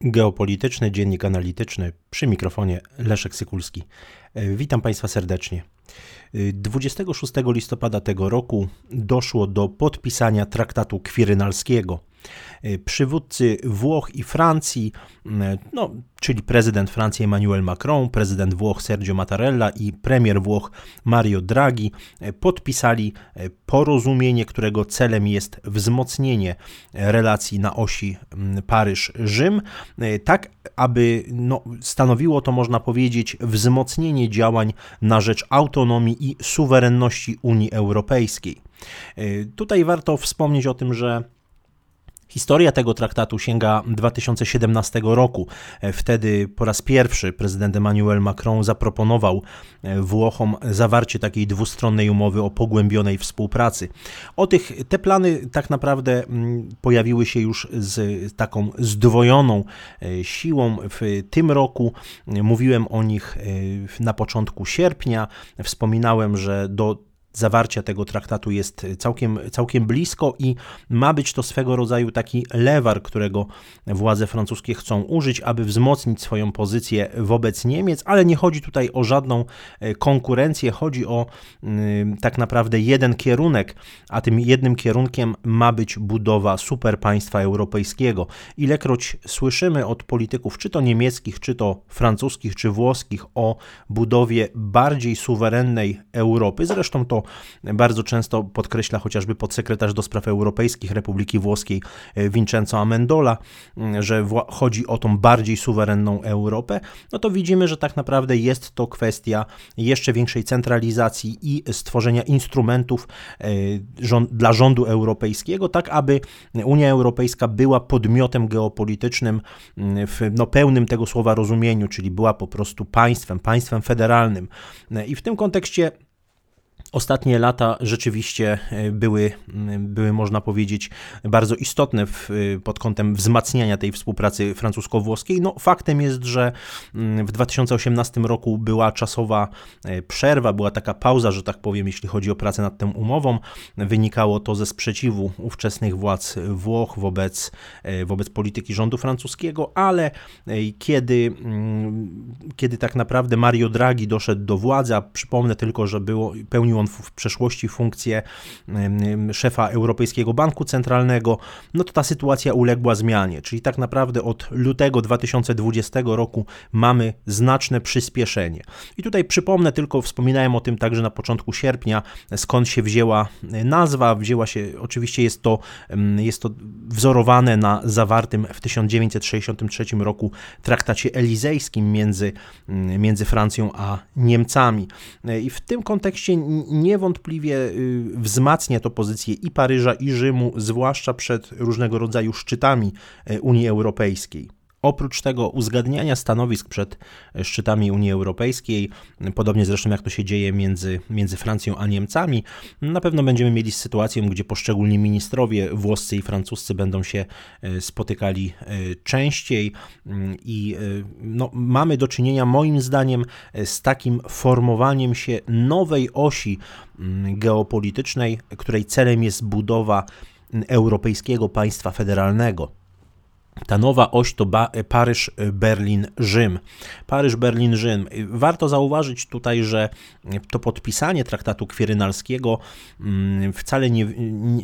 Geopolityczny Dziennik Analityczny przy mikrofonie Leszek Sykulski. E, witam Państwa serdecznie. 26 e, listopada tego roku doszło do podpisania traktatu kwirynalskiego. E, przywódcy Włoch i Francji, no, czyli prezydent Francji Emmanuel Macron, prezydent Włoch Sergio Mattarella i premier Włoch Mario Draghi podpisali porozumienie, którego celem jest wzmocnienie relacji na osi Paryż-Rzym, tak aby no, stanowiło to, można powiedzieć, wzmocnienie działań na rzecz autonomii i suwerenności Unii Europejskiej. Tutaj warto wspomnieć o tym, że Historia tego traktatu sięga 2017 roku. Wtedy po raz pierwszy prezydent Emmanuel Macron zaproponował e, Włochom zawarcie takiej dwustronnej umowy o pogłębionej współpracy. O tych, te plany tak naprawdę mm, pojawiły się już z taką zdwojoną e, siłą w tym roku. Mówiłem o nich e, na początku sierpnia. Wspominałem, że do zawarcia tego traktatu jest całkiem, całkiem blisko i ma być to swego rodzaju taki lewar, którego władze francuskie chcą użyć, aby wzmocnić swoją pozycję wobec Niemiec, ale nie chodzi tutaj o żadną e, konkurencję, chodzi o tak naprawdę jeden kierunek, a tym jednym kierunkiem ma być budowa superpaństwa europejskiego. Ilekroć słyszymy od polityków, czy to niemieckich, czy to francuskich, czy włoskich, o budowie bardziej suwerennej Europy, zresztą to bardzo często podkreśla chociażby podsekretarz do spraw europejskich Republiki Włoskiej e, Vincenzo Amendola, że chodzi o tą bardziej suwerenną Europę, no to widzimy, że tak naprawdę jest to kwestia jeszcze większej centralizacji i stworzenia instrumentów e, dla rządu europejskiego, tak aby Unia Europejska była podmiotem geopolitycznym w no, pełnym tego słowa rozumieniu, czyli była po prostu państwem, państwem federalnym. E, I w tym kontekście Ostatnie lata rzeczywiście e, były, były, można powiedzieć, bardzo istotne w, e, pod kątem wzmacniania tej współpracy francusko-włoskiej. No, faktem jest, że w 2018 roku była czasowa e, przerwa, była taka pauza, że tak powiem, jeśli chodzi o pracę nad tą umową. Wynikało to ze sprzeciwu ówczesnych władz Włoch wobec, wobec polityki rządu francuskiego, ale kiedy, kiedy tak naprawdę Mario Draghi doszedł do władzy, a przypomnę tylko, że było, pełnił on w przeszłości funkcję szefa Europejskiego Banku Centralnego, no to ta sytuacja uległa zmianie. Czyli tak naprawdę od lutego 2020 roku mamy znaczne przyspieszenie. I tutaj przypomnę tylko, wspominałem o tym także na początku sierpnia, skąd się wzięła nazwa. Wzięła się, oczywiście jest to, jest to wzorowane na zawartym w 1963 roku traktacie elizejskim między, między Francją a Niemcami. I w tym kontekście niewątpliwie y, wzmacnia to pozycję i Paryża, i Rzymu, zwłaszcza przed różnego rodzaju szczytami y, Unii Europejskiej. Oprócz tego uzgadniania stanowisk przed szczytami Unii Europejskiej, podobnie zresztą jak to się dzieje między, między Francją a Niemcami, na pewno będziemy mieli sytuację, gdzie poszczególni ministrowie włoscy i francuscy będą się e, spotykali e, częściej mm, i e, no, mamy do czynienia moim zdaniem z takim formowaniem się nowej osi mm, geopolitycznej, której celem jest budowa mm, europejskiego państwa federalnego. Ta nowa oś to Paryż, Berlin, Rzym. Paryż, Berlin, Rzym. Warto zauważyć tutaj, że to podpisanie traktatu kwirynalskiego mm, wcale nie,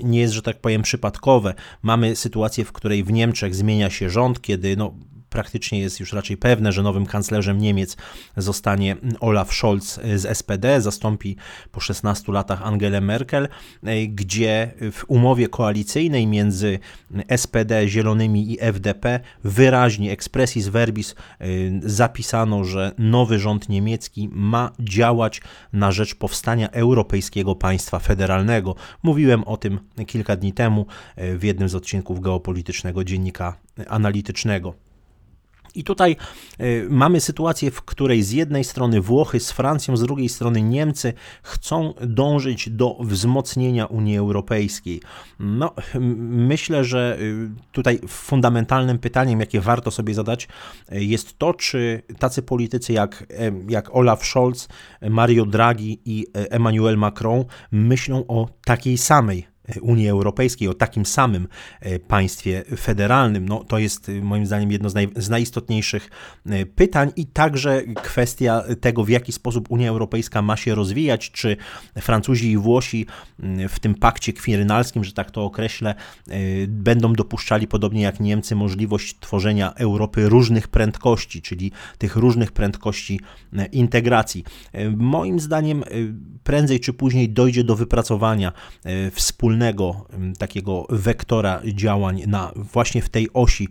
nie jest, że tak powiem, przypadkowe. Mamy sytuację, w której w Niemczech zmienia się rząd, kiedy no, praktycznie jest już raczej pewne, że nowym kanclerzem Niemiec zostanie Olaf Scholz z SPD, zastąpi po 16 latach Angelę Merkel, gdzie w umowie koalicyjnej między SPD, Zielonymi i FDP wyraźnie expressis verbis y, zapisano, że nowy rząd niemiecki ma działać na rzecz powstania europejskiego państwa federalnego. Mówiłem o tym kilka dni temu y, w jednym z odcinków geopolitycznego dziennika analitycznego. I tutaj y, mamy sytuację, w której z jednej strony Włochy z Francją, z drugiej strony Niemcy chcą dążyć do wzmocnienia Unii Europejskiej. No, myślę, że y, tutaj fundamentalnym pytaniem, jakie warto sobie zadać, y, jest to, czy tacy politycy jak, jak Olaf Scholz, Mario Draghi i Emmanuel Macron myślą o takiej samej Unii Europejskiej, o takim samym państwie federalnym. No, to jest moim zdaniem jedno z, naj, z najistotniejszych pytań i także kwestia tego, w jaki sposób Unia Europejska ma się rozwijać, czy Francuzi i Włosi w tym pakcie kwirynalskim, że tak to określę, będą dopuszczali, podobnie jak Niemcy, możliwość tworzenia Europy różnych prędkości, czyli tych różnych prędkości integracji. Moim zdaniem prędzej czy później dojdzie do wypracowania wspólnego takiego wektora działań na właśnie w tej osi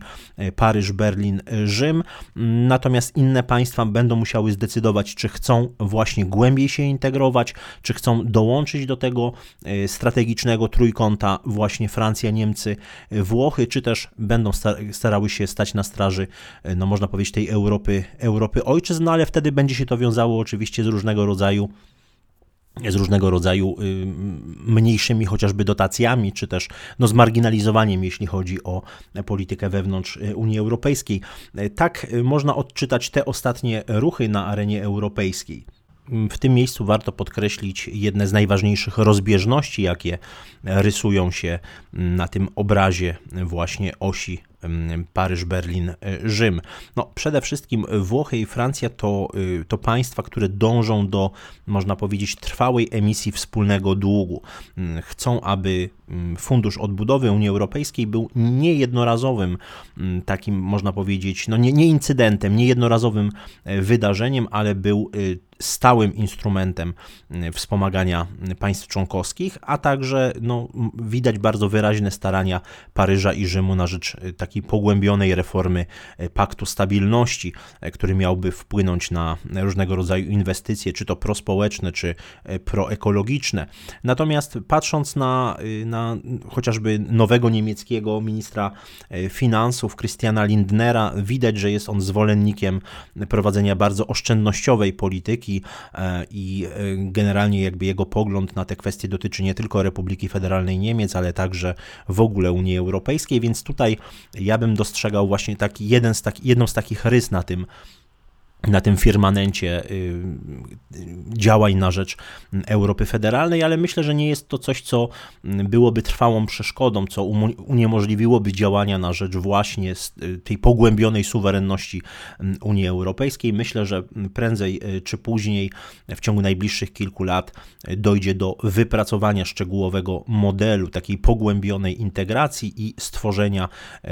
Paryż, Berlin, Rzym. Natomiast inne państwa będą musiały zdecydować, czy chcą właśnie głębiej się integrować, czy chcą dołączyć do tego strategicznego trójkąta właśnie Francja, Niemcy, Włochy, czy też będą starały się stać na straży, no można powiedzieć, tej Europy, Europy ojczyzn, no ale wtedy będzie się to wiązało oczywiście z różnego rodzaju z różnego rodzaju y, mniejszymi chociażby dotacjami, czy też no, zmarginalizowaniem, jeśli chodzi o politykę wewnątrz y, Unii Europejskiej. Tak y, można odczytać te ostatnie ruchy na arenie europejskiej. W tym miejscu warto podkreślić jedne z najważniejszych rozbieżności, jakie rysują się na tym obrazie właśnie osi Paryż, Berlin, e, Rzym. No, przede wszystkim Włochy i Francja to, y, to państwa, które dążą do, można powiedzieć, trwałej emisji wspólnego długu. Mm, chcą, aby mm, Fundusz Odbudowy Unii Europejskiej był niejednorazowym mm, takim, można powiedzieć, no nie, nie incydentem, nie jednorazowym e, wydarzeniem, ale był y, stałym instrumentem wspomagania państw członkowskich, a także no, widać bardzo wyraźne starania Paryża i Rzymu na rzecz y, takiej pogłębionej reformy y, Paktu Stabilności, y, który miałby wpłynąć na różnego rodzaju inwestycje, czy to prospołeczne, czy proekologiczne. Natomiast patrząc na, na chociażby nowego niemieckiego ministra finansów, Christiana Lindnera, widać, że jest on zwolennikiem prowadzenia bardzo oszczędnościowej polityki i generalnie jakby jego pogląd na te kwestie dotyczy nie tylko Republiki Federalnej Niemiec, ale także w ogóle Unii Europejskiej, więc tutaj ja bym dostrzegał właśnie taki jeden z taki, jedną z takich rys na tym, na tym firmamencie y, działań na rzecz Europy Federalnej, ale myślę, że nie jest to coś, co byłoby trwałą przeszkodą, co uniemożliwiłoby działania na rzecz właśnie y, tej pogłębionej suwerenności Unii Europejskiej. Myślę, że prędzej y, czy później, w ciągu najbliższich kilku lat, dojdzie do wypracowania szczegółowego modelu takiej pogłębionej integracji i stworzenia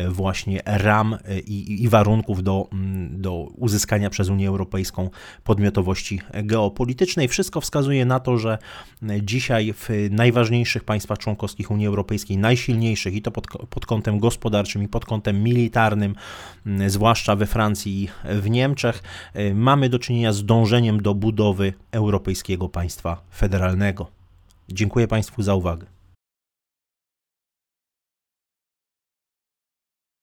właśnie ram i, i warunków do, do uzyskania przez Unię Unię Europejską podmiotowości geopolitycznej. Wszystko wskazuje na to, że dzisiaj w najważniejszych państwach członkowskich Unii Europejskiej, najsilniejszych i to pod, pod kątem gospodarczym i pod kątem militarnym, zwłaszcza we Francji i w Niemczech, mamy do czynienia z dążeniem do budowy europejskiego państwa federalnego. Dziękuję Państwu za uwagę.